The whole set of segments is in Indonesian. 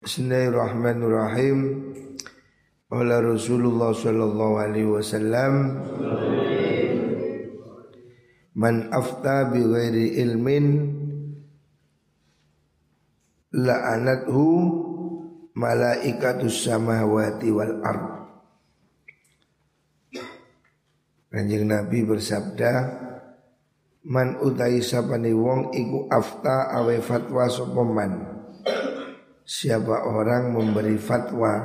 Bismillahirrahmanirrahim. Wala Rasulullah sallallahu alaihi wasallam Man afta bi ghairi ilmin la'anathu malaikatus samawati wal ard Kanjeng Nabi bersabda Man utai sapani wong iku afta awe fatwa sopaman Siapa orang memberi fatwa?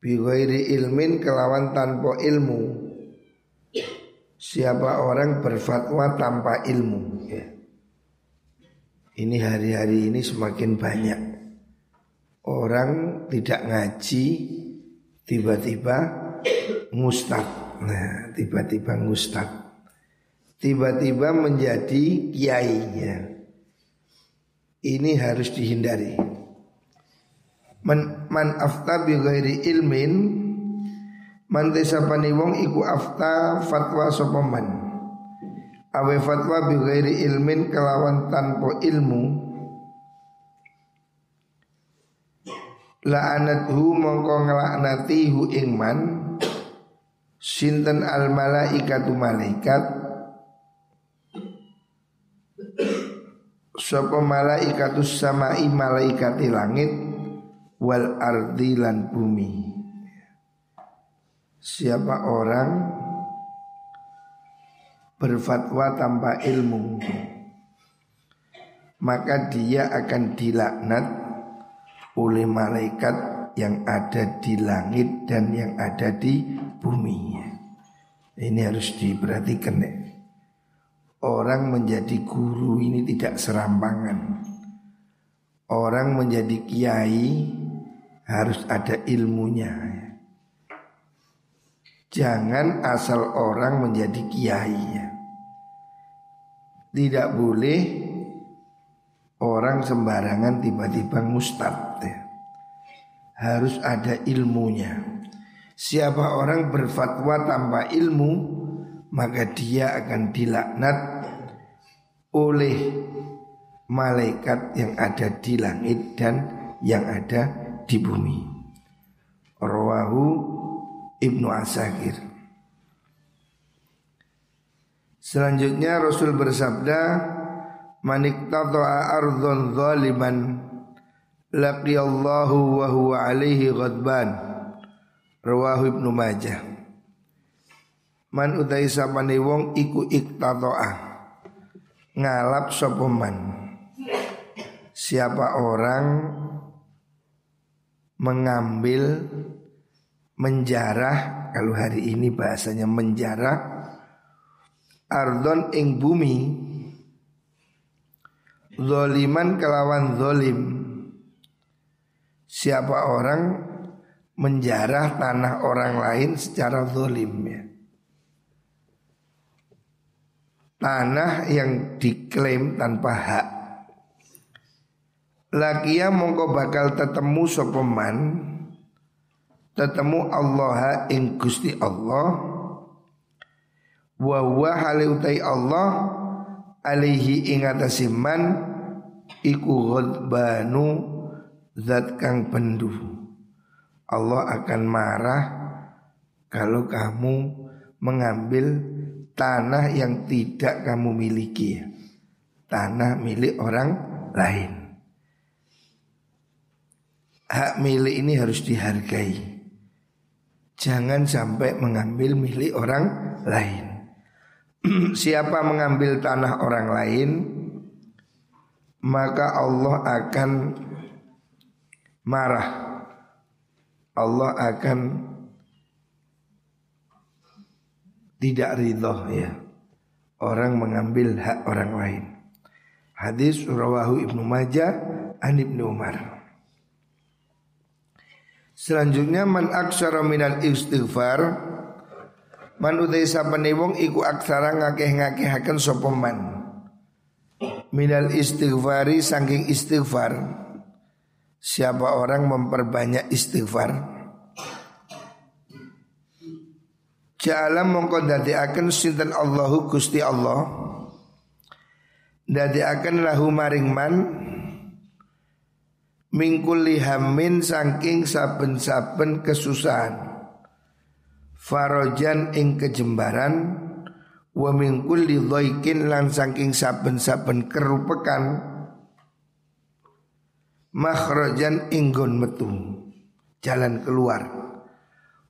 Bighairi ilmin kelawan tanpa ilmu. Siapa orang berfatwa tanpa ilmu? Ya. Ini hari-hari ini semakin banyak. Orang tidak ngaji Tiba-tiba ngustad Nah tiba-tiba ngustad Tiba-tiba menjadi kiai ya. Ini harus dihindari man man afta bi ghairi ilmin man desapani wong iku afta fatwa sapa man. Awe fatwa bi ghairi ilmin kelawan tanpa ilmu. La'anathu mongko nglaknati hu ing man sinten al malaikatu malaikat sapa malaikatus samai malaikati langit wal ardi lan bumi. Siapa orang berfatwa tanpa ilmu maka dia akan dilaknat oleh malaikat yang ada di langit dan yang ada di bumi. Ini harus diperhatikan. Orang menjadi guru ini tidak serampangan. Orang menjadi kiai harus ada ilmunya. Jangan asal orang menjadi kiai. Tidak boleh orang sembarangan tiba-tiba mustad. Harus ada ilmunya. Siapa orang berfatwa tanpa ilmu, maka dia akan dilaknat oleh malaikat yang ada di langit dan yang ada di bumi. Rawahu Ibnu Asakir. Selanjutnya Rasul bersabda, "Manik tata'a ardhon zaliman laqiyallahu wa huwa alaihi ghadban." Rawahu Ibnu Majah. Man utai sapane wong iku iktatoa ngalap sapa Siapa orang mengambil menjarah kalau hari ini bahasanya menjarah ardon ing bumi zoliman kelawan zolim. Siapa orang menjarah tanah orang lain secara zolim ya. Tanah yang diklaim tanpa hak Lakia mongko bakal tetemu sopeman Tetemu Allah ing Gusti Allah. Wa huwa utai Allah Alihi ing man Iku ghadbanu Zat kang pendu Allah akan marah Kalau kamu mengambil tanah yang tidak kamu miliki. Tanah milik orang lain hak milik ini harus dihargai. Jangan sampai mengambil milik orang lain. Siapa mengambil tanah orang lain, maka Allah akan marah. Allah akan tidak ridho ya. Orang mengambil hak orang lain. Hadis rawahu Ibnu Majah an Ibnu Umar. Selanjutnya man aksara minal istighfar Man utai sapane wong iku aksara ngakeh-ngakehaken sapa man? Minal istighfari saking istighfar. Siapa orang memperbanyak istighfar? Ja'ala mongko akan sinten Allahu Gusti Allah? Akan lahu maring man mingkul lihamin saking saben-saben kesusahan. Farojan ing kejembaran wa mingkul lidhaikin lan saking saben-saben kerupekan. Makhrajan inggon metu jalan keluar.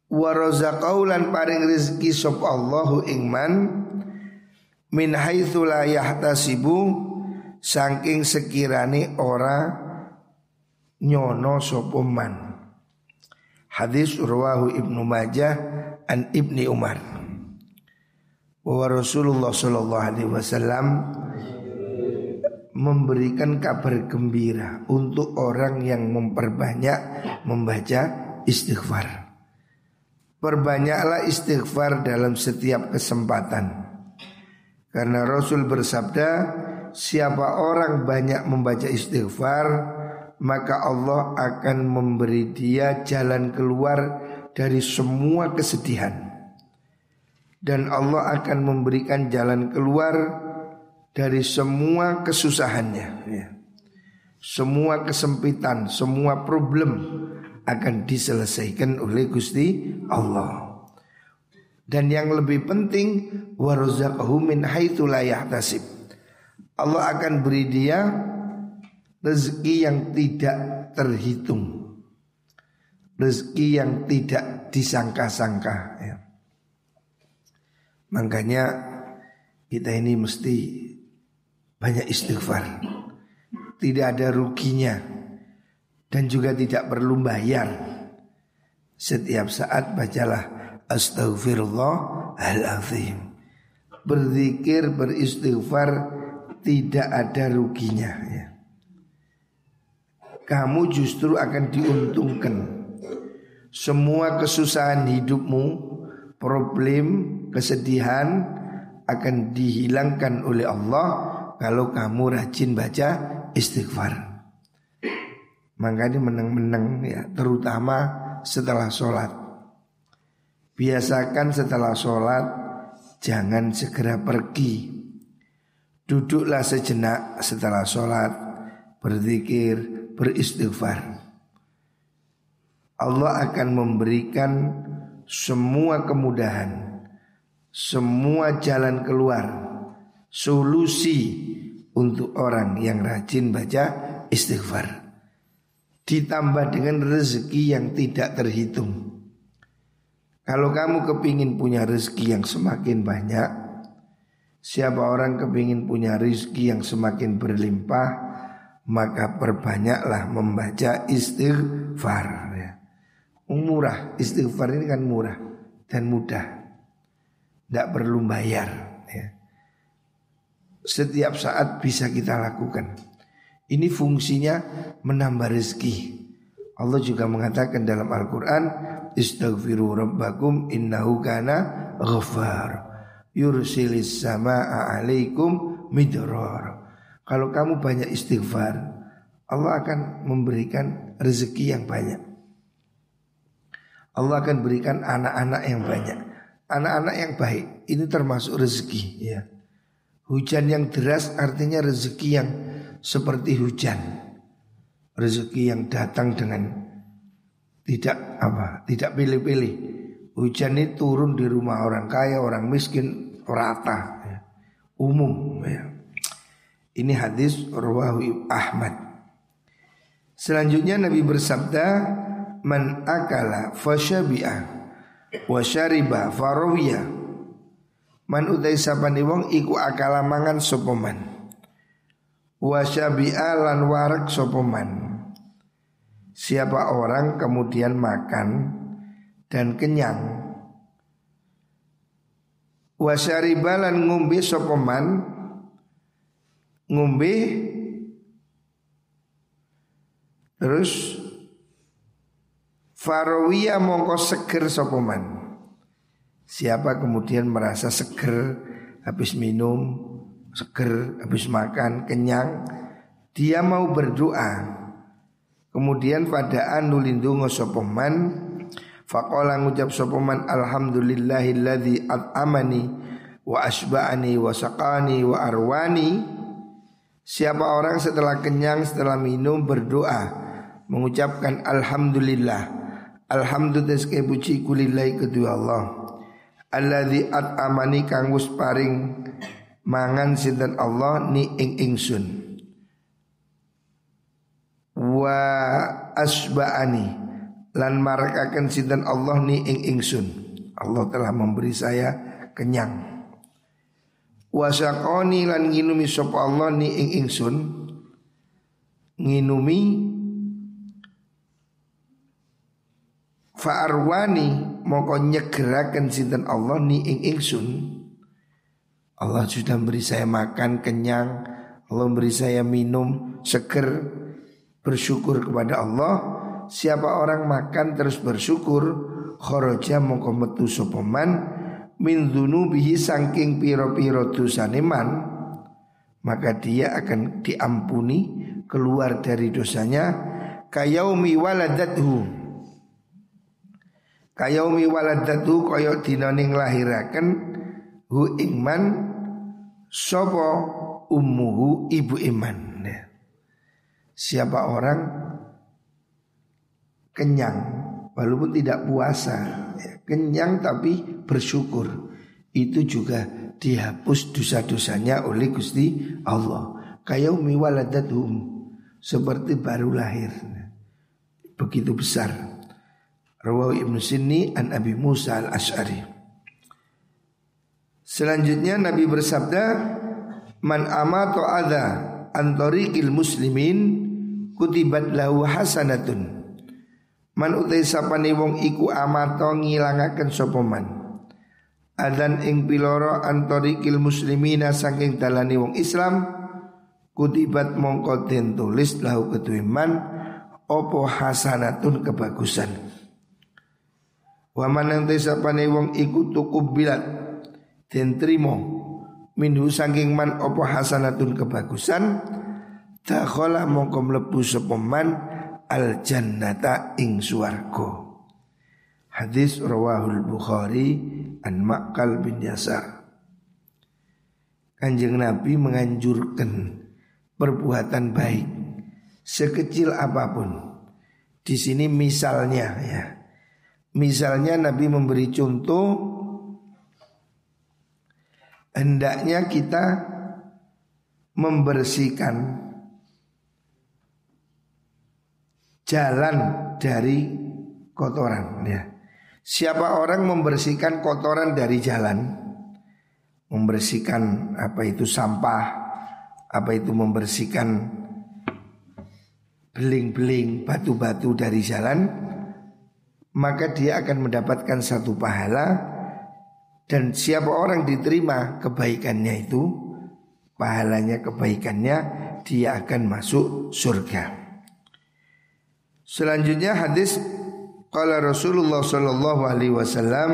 Wa razaqau lan paring rezeki sop Allahu ingman min haitsu la yahtasibu saking sekirane ora nyono sopoman Hadis urwahu Ibnu Majah an Ibni Umar. Bahwa Rasulullah Shallallahu Alaihi Wasallam memberikan kabar gembira untuk orang yang memperbanyak membaca istighfar. Perbanyaklah istighfar dalam setiap kesempatan. Karena Rasul bersabda, siapa orang banyak membaca istighfar, maka Allah akan memberi dia jalan keluar dari semua kesedihan. Dan Allah akan memberikan jalan keluar dari semua kesusahannya. Ya. semua kesempitan semua problem akan diselesaikan oleh Gusti Allah. Dan yang lebih penting warzaqahu min haitsu la Allah akan beri dia rezeki yang tidak terhitung, rezeki yang tidak disangka-sangka. Ya. Makanya kita ini mesti banyak istighfar, tidak ada ruginya dan juga tidak perlu bayar. Setiap saat bacalah Astaghfirullahaladzim Berzikir, beristighfar tidak ada ruginya ya kamu justru akan diuntungkan. Semua kesusahan hidupmu, problem, kesedihan akan dihilangkan oleh Allah kalau kamu rajin baca istighfar. Makanya menang-menang ya, terutama setelah sholat. Biasakan setelah sholat jangan segera pergi. Duduklah sejenak setelah sholat, berzikir, beristighfar. Allah akan memberikan semua kemudahan, semua jalan keluar, solusi untuk orang yang rajin baca istighfar. Ditambah dengan rezeki yang tidak terhitung. Kalau kamu kepingin punya rezeki yang semakin banyak, siapa orang kepingin punya rezeki yang semakin berlimpah, maka perbanyaklah membaca istighfar ya. Murah, istighfar ini kan murah dan mudah. Tidak perlu bayar ya. Setiap saat bisa kita lakukan. Ini fungsinya menambah rezeki. Allah juga mengatakan dalam Al-Quran Istaghfiru rabbakum innahu kana ghafar Yursilis sama'a alaikum midrar kalau kamu banyak istighfar, Allah akan memberikan rezeki yang banyak. Allah akan berikan anak-anak yang banyak. Anak-anak yang baik ini termasuk rezeki ya. Hujan yang deras artinya rezeki yang seperti hujan. Rezeki yang datang dengan tidak apa, tidak pilih-pilih. Hujan ini turun di rumah orang kaya, orang miskin, rata, ya. umum ya. Ini hadis rawahu Ahmad. Selanjutnya Nabi bersabda, "Man akala fasyabi'a wa syariba farawiya." Man utai sapane wong iku akala mangan sapa man. Lan warak sapa man. Siapa orang kemudian makan dan kenyang. Wa syariba lan ngombe sapa man ngombe terus Farawiyah mongko seger sopoman Siapa kemudian merasa seger habis minum, seger habis makan, kenyang, dia mau berdoa. Kemudian pada anu lindungo sopoman, fakola ngucap sopoman alhamdulillahilladzi at'amani wa asba'ani wa saqani wa arwani Siapa orang setelah kenyang setelah minum berdoa. Mengucapkan alhamdulillah. Alhamdulillah ke puji kulilai kedua Allah. Alladzi amani kang paring mangan sinten Allah ni ing ingsun. Wa asba'ani lan marakaken sinten Allah ni ing ingsun. Allah telah memberi saya kenyang Wasakoni lan nginumi sapa Allah ni ing ingsun. Nginumi Fa'arwani moko nyegeraken sinten Allah ni ing ingsun. Allah sudah memberi saya makan kenyang Allah memberi saya minum seger bersyukur kepada Allah. Siapa orang makan terus bersyukur Khoroja mongko metu sopoman min dzunubihi saking piro-piro dosane man maka dia akan diampuni keluar dari dosanya. Kayaumi waladathu kayaumi waladathu kaya dina ning lahiraken hu ingman sapa ummuhu ibu iman siapa orang kenyang walaupun tidak puasa kenyang tapi bersyukur. Itu juga dihapus dosa-dosanya oleh Gusti Allah. Kayaumi waladatuhum seperti baru lahir. Begitu besar. Rawawi Ibnu Sinni an Abi Musa al Ashari Selanjutnya Nabi bersabda Man amato adha antorikil muslimin kutibat lahu hasanatun Man utai sapane wong iku amato ngilangaken sapa man. Adan ing piloro antorikil muslimina saking dalani wong Islam kutibat mongko den tulis lahu kedue man opo hasanatun kebagusan. Wa man utai sapane wong iku tukubilat den trimo minhu saking man opo hasanatun kebagusan dakhala mongko mlebu sapa man al jannata ing suwargo. Hadis rawahul Bukhari an Makal bin Yasar. Kanjeng Nabi menganjurkan perbuatan baik sekecil apa pun. Di sini misalnya ya. Misalnya Nabi memberi contoh hendaknya kita membersihkan jalan dari kotoran ya. Siapa orang membersihkan kotoran dari jalan, membersihkan apa itu sampah, apa itu membersihkan beling-beling batu-batu dari jalan, maka dia akan mendapatkan satu pahala dan siapa orang diterima kebaikannya itu, pahalanya kebaikannya dia akan masuk surga. Selanjutnya hadis Qala Rasulullah sallallahu alaihi wasallam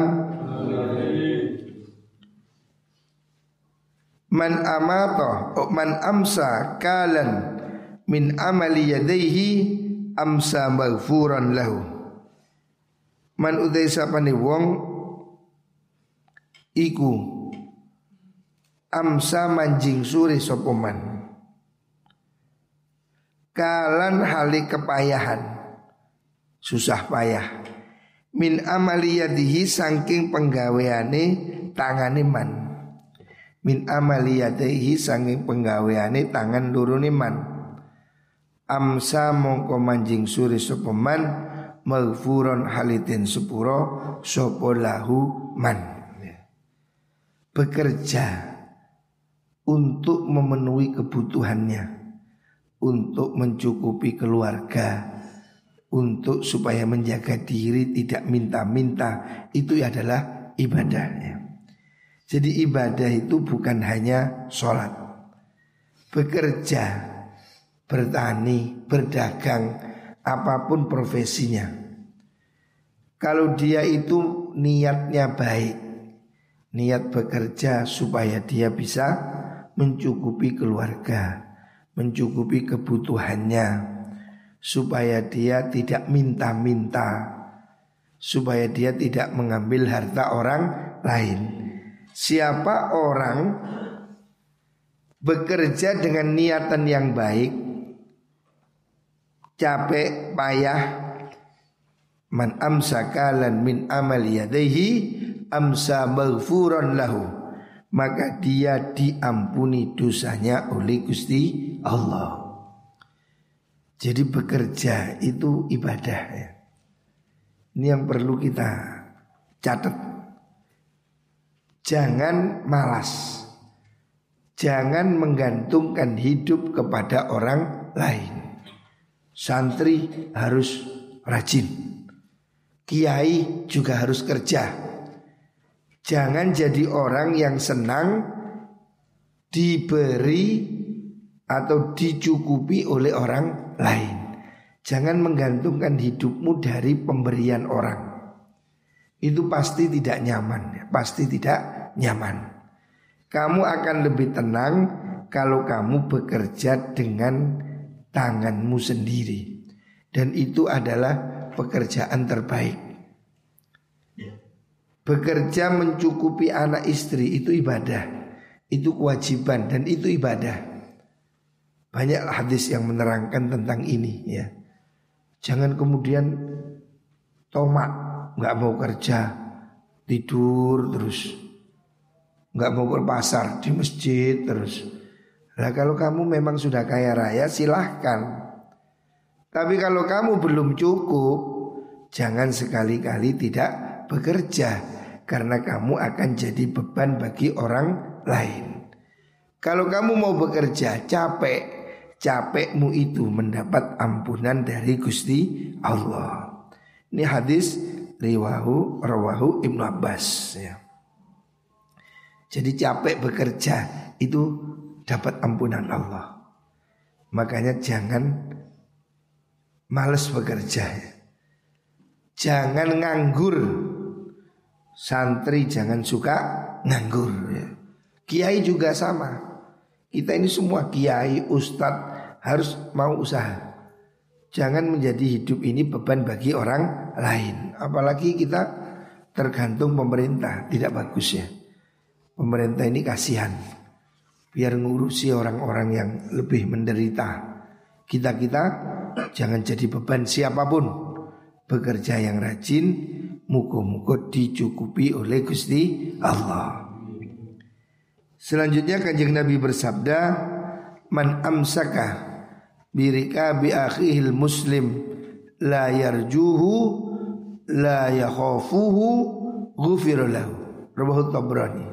Man amata man amsa kalan min amali yadaihi amsa maghfuran lahu. Man udai sapane wong iku amsa manjing suri sopoman kalan hali kepayahan susah payah. Min amaliyadihi saking penggaweane tangane man. Min amaliyadihi saking penggaweane tangan lurune man. Amsa mongko manjing suri sopeman maghfuron halitin sepuro sopo lahu man. Bekerja untuk memenuhi kebutuhannya untuk mencukupi keluarga untuk supaya menjaga diri tidak minta-minta itu adalah ibadahnya. Jadi ibadah itu bukan hanya sholat, bekerja, bertani, berdagang, apa pun profesinya. Kalau dia itu niatnya baik, niat bekerja supaya dia bisa mencukupi keluarga, mencukupi kebutuhannya, supaya dia tidak minta-minta, supaya dia tidak mengambil harta orang lain. Siapa orang bekerja dengan niatan yang baik, capek payah man amsaka lan min amal yadaihi amsa maghfuran lahu maka dia diampuni dosanya oleh Gusti Allah. Jadi bekerja itu ibadah ya. Ini yang perlu kita catat. Jangan malas. Jangan menggantungkan hidup kepada orang lain. Santri harus rajin. Kiai juga harus kerja. Jangan jadi orang yang senang diberi atau dicukupi oleh orang lain. Jangan menggantungkan hidupmu dari pemberian orang. Itu pasti tidak nyaman, pasti tidak nyaman. Kamu akan lebih tenang kalau kamu bekerja dengan tanganmu sendiri. Dan itu adalah pekerjaan terbaik. Bekerja mencukupi anak istri itu ibadah. Itu kewajiban dan itu ibadah. Banyak hadis yang menerangkan tentang ini ya. Jangan kemudian tomak, nggak mau kerja, tidur terus, nggak mau ke pasar di masjid terus. Nah kalau kamu memang sudah kaya raya silahkan. Tapi kalau kamu belum cukup, jangan sekali-kali tidak bekerja karena kamu akan jadi beban bagi orang lain. Kalau kamu mau bekerja capek, capekmu itu mendapat ampunan dari Gusti Allah. Ini hadis riwahu rawahu Ibnu Abbas ya. Jadi capek bekerja itu dapat ampunan Allah. Makanya jangan males bekerja. Ya. Jangan nganggur. Santri jangan suka nganggur ya. Kiai juga sama. Kita ini semua kiai, ustadz, harus mau usaha. Jangan menjadi hidup ini beban bagi orang lain. Apalagi kita tergantung pemerintah, tidak bagus ya. Pemerintah ini kasihan. Biar ngurusi orang-orang yang lebih menderita. Kita-kita jangan jadi beban siapa pun. Bekerja yang rajin, muka-muka dicukupi oleh Gusti Allah. Selanjutnya kanjeng Nabi bersabda, Man amsaka birika bi akhihil muslim la yarjuhu la yakhafuhu ghufira lahu rawahu tabrani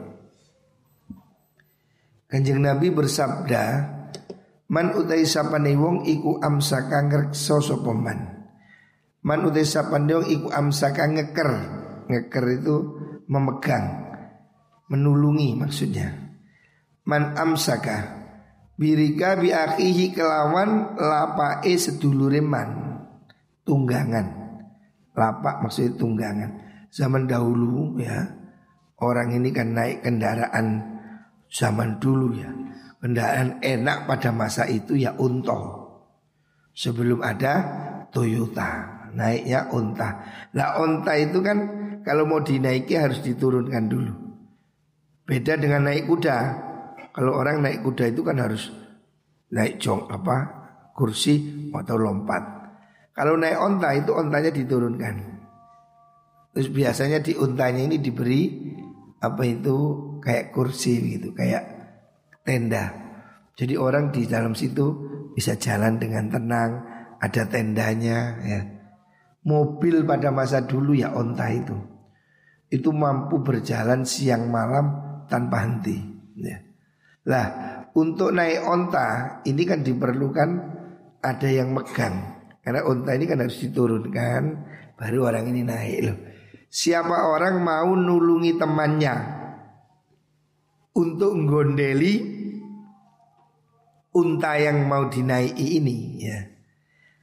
Kanjeng Nabi bersabda Man utai sapane wong iku amsaka ngrekso sapa man. Man utai sapane wong iku amsaka ngeker. Ngeker itu memegang, menulungi maksudnya. Man amsaka Birika bi akhihi kelawan lapae sedulure man tunggangan. Lapak maksudnya tunggangan. Zaman dahulu ya orang ini kan naik kendaraan zaman dulu ya. Kendaraan enak pada masa itu ya unta. Sebelum ada Toyota naiknya unta. Lah unta itu kan kalau mau dinaiki harus diturunkan dulu. Beda dengan naik kuda. Kalau orang naik kuda itu kan harus naik jong apa kursi atau lompat. Kalau naik onta itu ontanya diturunkan. Terus biasanya di untanya ini diberi apa itu kayak kursi gitu, kayak tenda. Jadi orang di dalam situ bisa jalan dengan tenang, ada tendanya ya. Mobil pada masa dulu ya onta itu. Itu mampu berjalan siang malam tanpa henti ya. Lah untuk naik onta ini kan diperlukan ada yang megang. Karena onta ini kan harus diturunkan Baru orang ini naik loh. Siapa orang mau nulungi temannya? Untuk gondeli Unta yang mau dinaiki ini ya.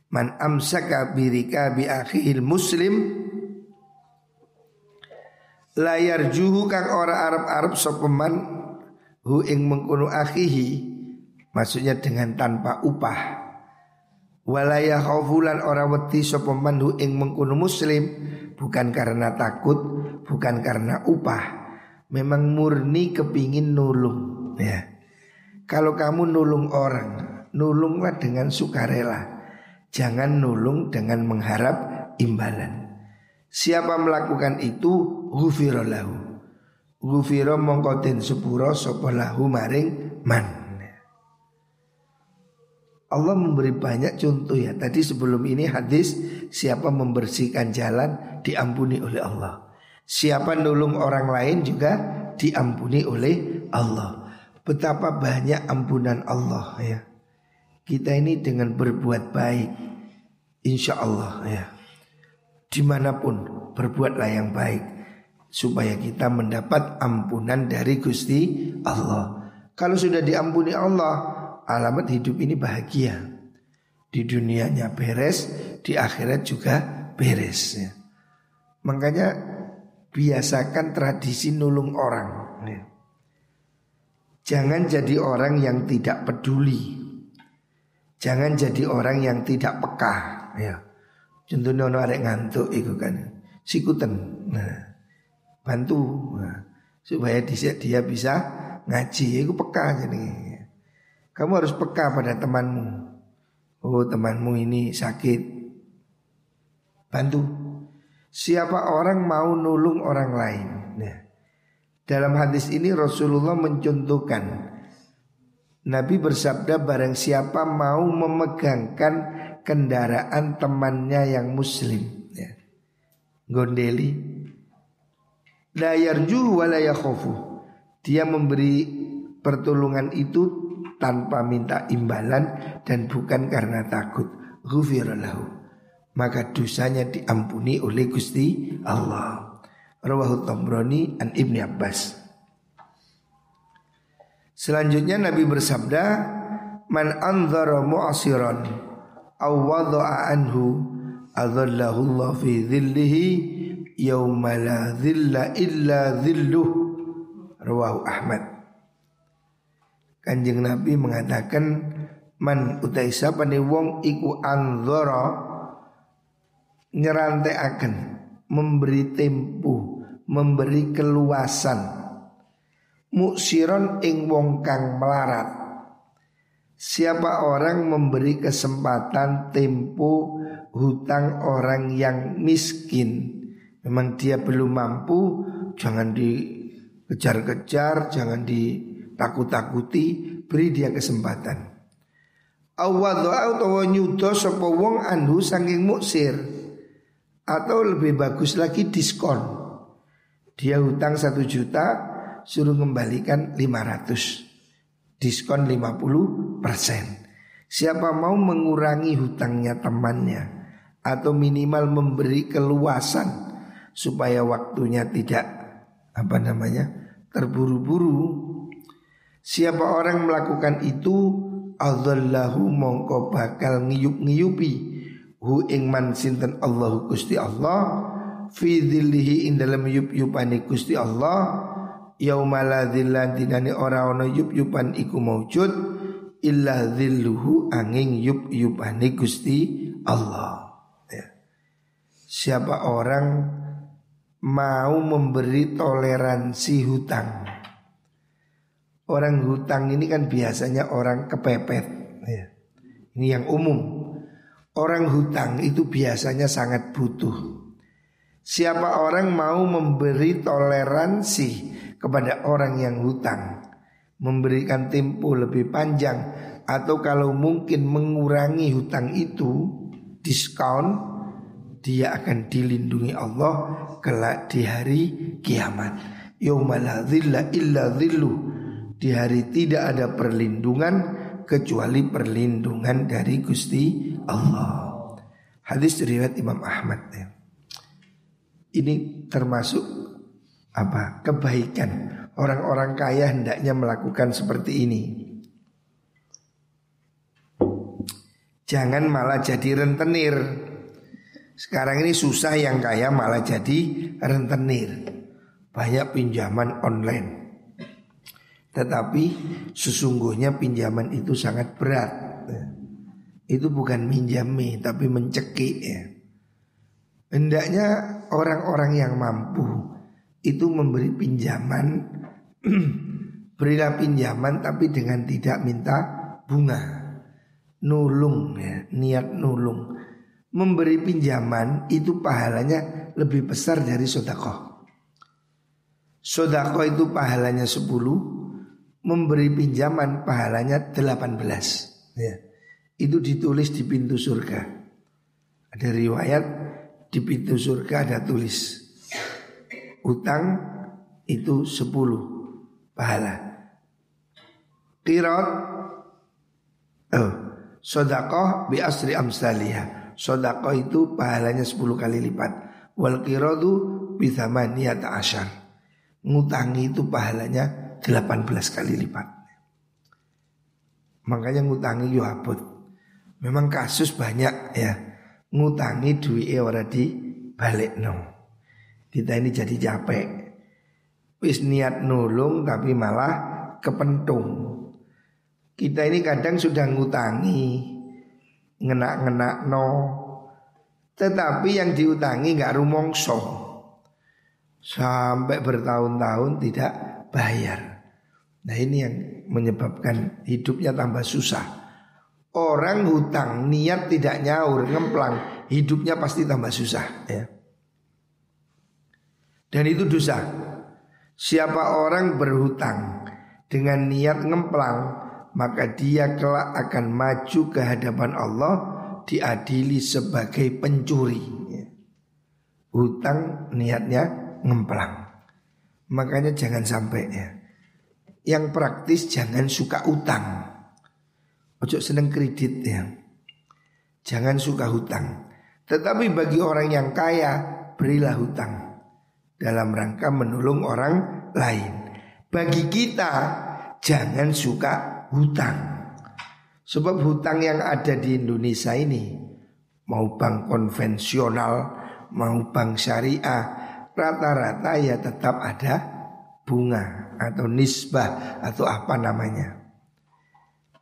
Man amsaka birika bi akhil muslim Layar juhu kang ora Arab-Arab sopeman hu ing mengkono akhihi maksudnya dengan tanpa upah. Walaya khaufulan ora wedi sapa man hu ing mengkono muslim bukan karena takut bukan karena upah. Memang murni kepingin nulung ya. Kalau kamu nulung orang nulunglah dengan sukarela. Jangan nulung dengan mengharap imbalan. Siapa melakukan itu ghufira lahu. Ghufira mongko den sepura sapa lahu maring man. Allah memberi banyak contoh ya. Tadi sebelum ini hadis siapa membersihkan jalan diampuni oleh Allah. Siapa nulung orang lain juga diampuni oleh Allah. Betapa banyak ampunan Allah ya. Kita ini dengan berbuat baik Insya Allah ya Di mana pun berbuatlah yang baik Supaya kita mendapat ampunan dari Gusti Allah Kalau sudah diampuni Allah Alamat hidup ini bahagia Di dunianya beres Di akhirat juga beres ya. Makanya biasakan tradisi nulung orang ya. Jangan jadi orang yang tidak peduli Jangan jadi orang yang tidak peka ya. Contohnya orang ngantuk itu kan. Sikuten. Nah, bantu nah, supaya dia, dia bisa ngaji itu peka jadi. Kamu harus peka pada temanmu. Oh, temanmu ini sakit. Bantu. Siapa orang mau nulung orang lain. Nah, dalam hadis ini Rasulullah mencontohkan Nabi bersabda barang siapa mau memegangkan kendaraan temannya yang muslim ya. Gondeli La yarju wa Dia memberi pertolongan itu tanpa minta imbalan dan bukan karena takut. Ghufiralahu. Maka dosanya diampuni oleh Gusti Allah. Rawahu Tabrani an Ibni Abbas. Selanjutnya Nabi bersabda, "Man anzara mu'asiran aw wada'a anhu adallahu Allah fi dhillihi yauma la dhilla illa dhilluh." Rawahu Ahmad. Kanjeng Nabi mengatakan man utai sapa wong iku anzara akan memberi tempo, memberi keluasan muksiron ing wong kang melarat Siapa orang memberi kesempatan tempo hutang orang yang miskin Memang dia belum mampu Jangan dikejar-kejar Jangan ditakut-takuti Beri dia kesempatan. Awadha utawa nyudo sapa wong anhu saking muksir Atau lebih bagus lagi diskon. Dia hutang satu juta suruh kembalikan 500 diskon 50 persen. Siapa mau mengurangi hutangnya temannya atau minimal memberi keluasan supaya waktunya tidak apa namanya terburu-buru siapa orang melakukan itu Allahu mongko bakal ngiyup-ngiyupi hu ing man sinten Allahu Gusti Allah fi dhillihi ing dalam yup-yupani Gusti Allah yaumala dhillan dinani ora ana yup-yupan iku maujud illa dhilluhu angin yup-yupani Gusti Allah. Ya. Siapa orang mau memberi toleransi hutang. Orang hutang ini kan biasanya orang kepepet. Ya. Ini yang umum. Orang hutang itu biasanya sangat butuh. Siapa orang mau memberi toleransi kepada orang yang hutang memberikan tempo lebih panjang atau kalau mungkin mengurangi hutang itu diskon dia akan dilindungi Allah kelak di hari kiamat illa dhillu di hari tidak ada perlindungan kecuali perlindungan dari Gusti Allah hadis riwayat Imam Ahmad ya. ini termasuk apa kebaikan orang-orang kaya hendaknya melakukan seperti ini. Jangan malah jadi rentenir. Sekarang ini susah yang kaya malah jadi rentenir. Banyak pinjaman online. Tetapi sesungguhnya pinjaman itu sangat berat. Itu bukan minjami tapi mencekik ya. Hendaknya orang-orang yang mampu itu memberi pinjaman berilah pinjaman tapi dengan tidak minta bunga nulung ya, niat nulung. Memberi pinjaman itu pahalanya lebih besar dari sodakoh. Sodakoh itu pahalanya 10, memberi pinjaman pahalanya 18. Ya. Itu ditulis di pintu surga. Ada riwayat di pintu surga ada tulis utang itu 10 pahala. Qirat oh, sodakoh bi asri amsaliyah. Sodakoh itu pahalanya 10 kali lipat. Wal qiradu bi thamaniyata asyar. Ngutangi itu pahalanya 18 kali lipat. Makanya ngutangi yo abot. Memang kasus banyak ya. Ngutangi duit ora di balik no. Kita ini jadi capek. Wis niat nulung tapi malah kepentung. Kita ini kadang sudah ngutangi Ngenak-ngenak no Tetapi yang diutangi nggak rumongso Sampai bertahun-tahun tidak bayar. Nah ini yang menyebabkan hidupnya tambah susah. Orang hutang niat tidak nyaur ngemplang Hidupnya pasti tambah susah ya. Dan itu dosa. Siapa orang berhutang dengan niat ngemplang maka dia kelak akan maju ke hadapan Allah diadili sebagai pencuri. Hutang niatnya ngemplang. Makanya jangan sampai ya. Yang praktis jangan suka utang. Ojo seneng kredit ya. Jangan suka hutang. Tetapi bagi orang yang kaya berilah hutang dalam rangka menolong orang lain. Bagi kita jangan suka hutang. Sebab hutang yang ada di Indonesia ini mau bank konvensional, mau bank syariah, rata-rata ya tetap ada bunga atau nisbah atau apa namanya.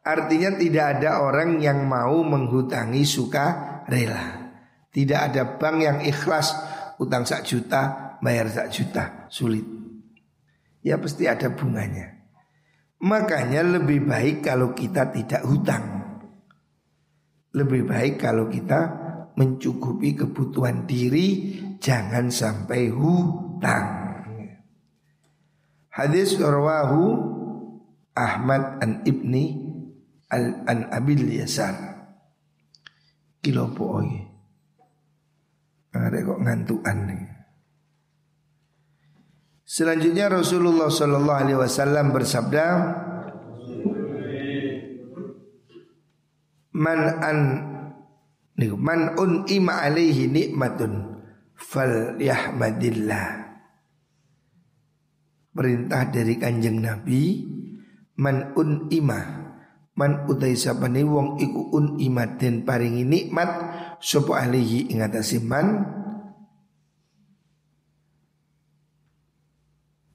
Artinya tidak ada orang yang mau menghutangi suka rela. Tidak ada bank yang ikhlas utang sak juta, bayar sak juta, sulit. Ya pasti ada bunganya. Makanya lebih baik kalau kita tidak hutang. Lebih baik kalau kita mencukupi kebutuhan diri, jangan sampai hutang. Hadis rawahu Ahmad an Ibni al an Abil Yasar. Kilo pooi. Ada kok ngantuan nih. Selanjutnya Rasulullah Shallallahu Alaihi Wasallam bersabda, man an man un ima alaihi nikmatun fal yahmadillah. Perintah dari kanjeng Nabi man un ima man utai sapane wong iku un imat den paringi nikmat sapa alaihi ing man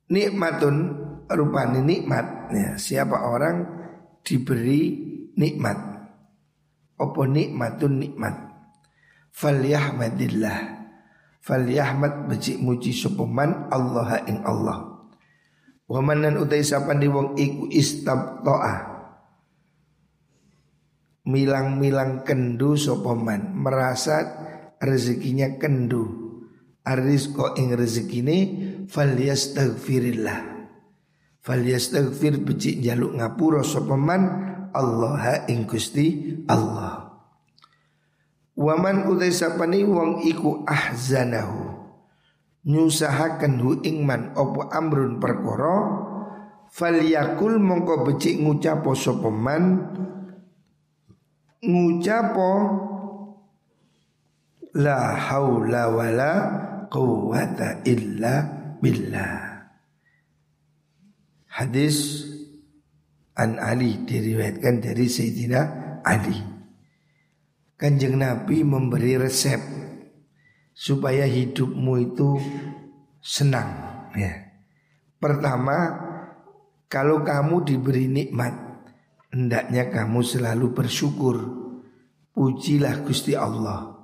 Nikmatun rupani nikmat. Ya, Siapa orang diberi nikmat? Apa nikmatun nikmat? Falyahmadillah. Falyahmad becik muji sopeman Allah ing Allah. Wamanan utai sapan di wong iku istabto'a. Milang-milang kendu sopeman Merasa rezekinya kendu. Arisko ing rezekine falyastaghfirillah. Falyastaghfir becik jaluk ngapura sapa man Allah ing Gusti Allah. Waman utai sapani wong iku ahzanahu nyusahaken hu ing man opo amrun perkara falyakul mongko becik ngucapo sapa man ngucapo la haula wala quwata illa billah. Hadis An Ali diriwayatkan dari Sayyidina Ali. Kanjeng Nabi memberi resep supaya hidupmu itu senang ya. Pertama, kalau kamu diberi nikmat, hendaknya kamu selalu bersyukur. Pujilah Gusti Allah.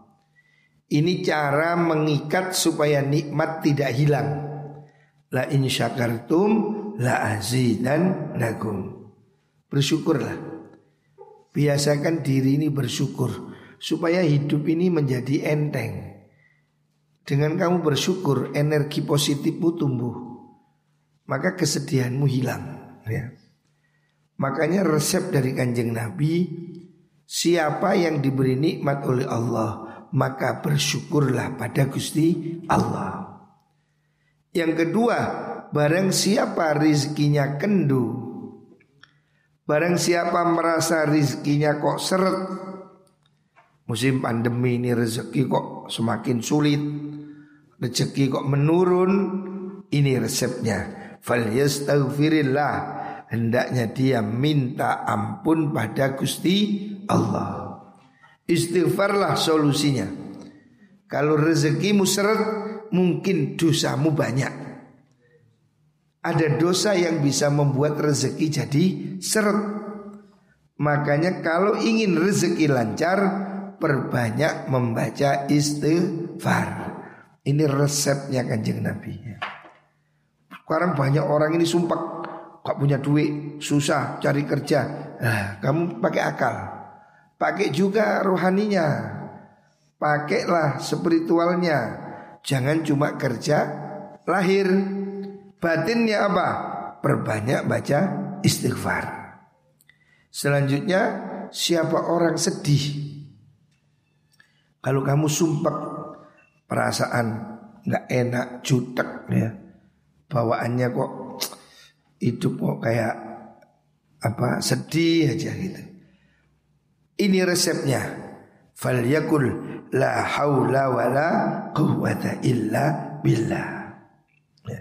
Ini cara mengikat supaya nikmat tidak hilang. La in syakartum la azidan nakum. Bersyukurlah. Biasakan diri ini bersyukur supaya hidup ini menjadi enteng. Dengan kamu bersyukur, energi positifmu tumbuh, maka kesedihanmu hilang. Ya. Makanya resep dari kanjeng Nabi, siapa yang diberi nikmat oleh Allah, maka bersyukurlah pada Gusti Allah. Yang kedua, barang siapa rizkinya kendu, barang siapa merasa rizkinya kok seret, musim pandemi ini rezeki kok semakin sulit, rezeki kok menurun, ini resepnya. Fal yastaghfirillah, hendaknya dia minta ampun pada Gusti Allah. Istighfarlah solusinya. Kalau rezekimu seret, mungkin dosamu banyak. Ada dosa yang bisa membuat rezeki jadi seret. Makanya kalau ingin rezeki lancar, perbanyak membaca istighfar. Ini resepnya kanjeng Nabi. Sekarang banyak orang ini sumpah gak punya duit, susah cari kerja. Nah, kamu pakai akal. Pakai juga rohaninya. Pakailah spiritualnya. Jangan cuma kerja lahir. Batinnya apa? Perbanyak baca istighfar. Selanjutnya siapa orang sedih? Kalau kamu sumpah perasaan nggak enak, jutek ya. Bawaannya kok hidup kok kayak apa sedih aja gitu. Ini resepnya. Fal yakul la haula wala quwwata illa billah. Ya.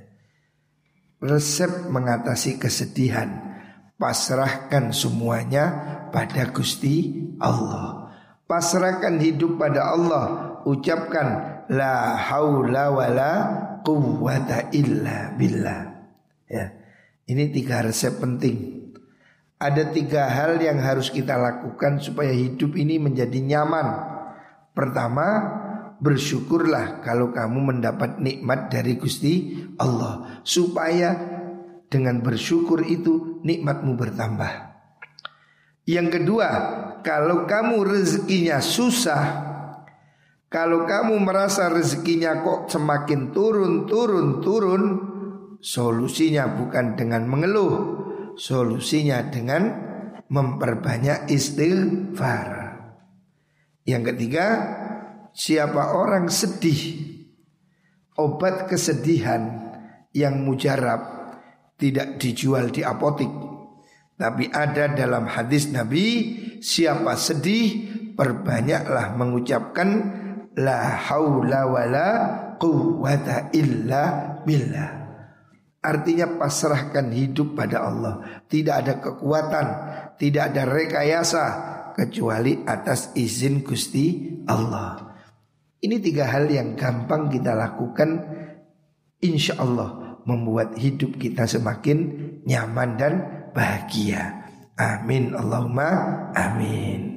Resep mengatasi kesedihan pasrahkan semuanya pada Gusti Allah. Pasrahkan hidup pada Allah, ucapkan la haula wala quwwata illa billah. Ya. Ini tiga resep penting. Ada tiga hal yang harus kita lakukan supaya hidup ini menjadi nyaman. Pertama, bersyukurlah kalau kamu mendapat nikmat dari Gusti Allah supaya dengan bersyukur itu nikmatmu bertambah. Yang kedua, kalau kamu rezekinya susah, kalau kamu merasa rezekinya kok semakin turun, turun, turun, solusinya bukan dengan mengeluh, solusinya dengan memperbanyak istighfar. Yang ketiga, siapa orang sedih, obat kesedihan yang mujarab tidak dijual di apotik. Tapi ada dalam hadis Nabi siapa sedih perbanyaklah mengucapkan la haula wala quwwata illa billah. Artinya pasrahkan hidup pada Allah. Tidak ada kekuatan tidak ada rekayasa kecuali atas izin Gusti Allah ini tiga hal yang gampang kita lakukan insya Allah membuat hidup kita semakin nyaman dan bahagia. Amin Allahumma amin.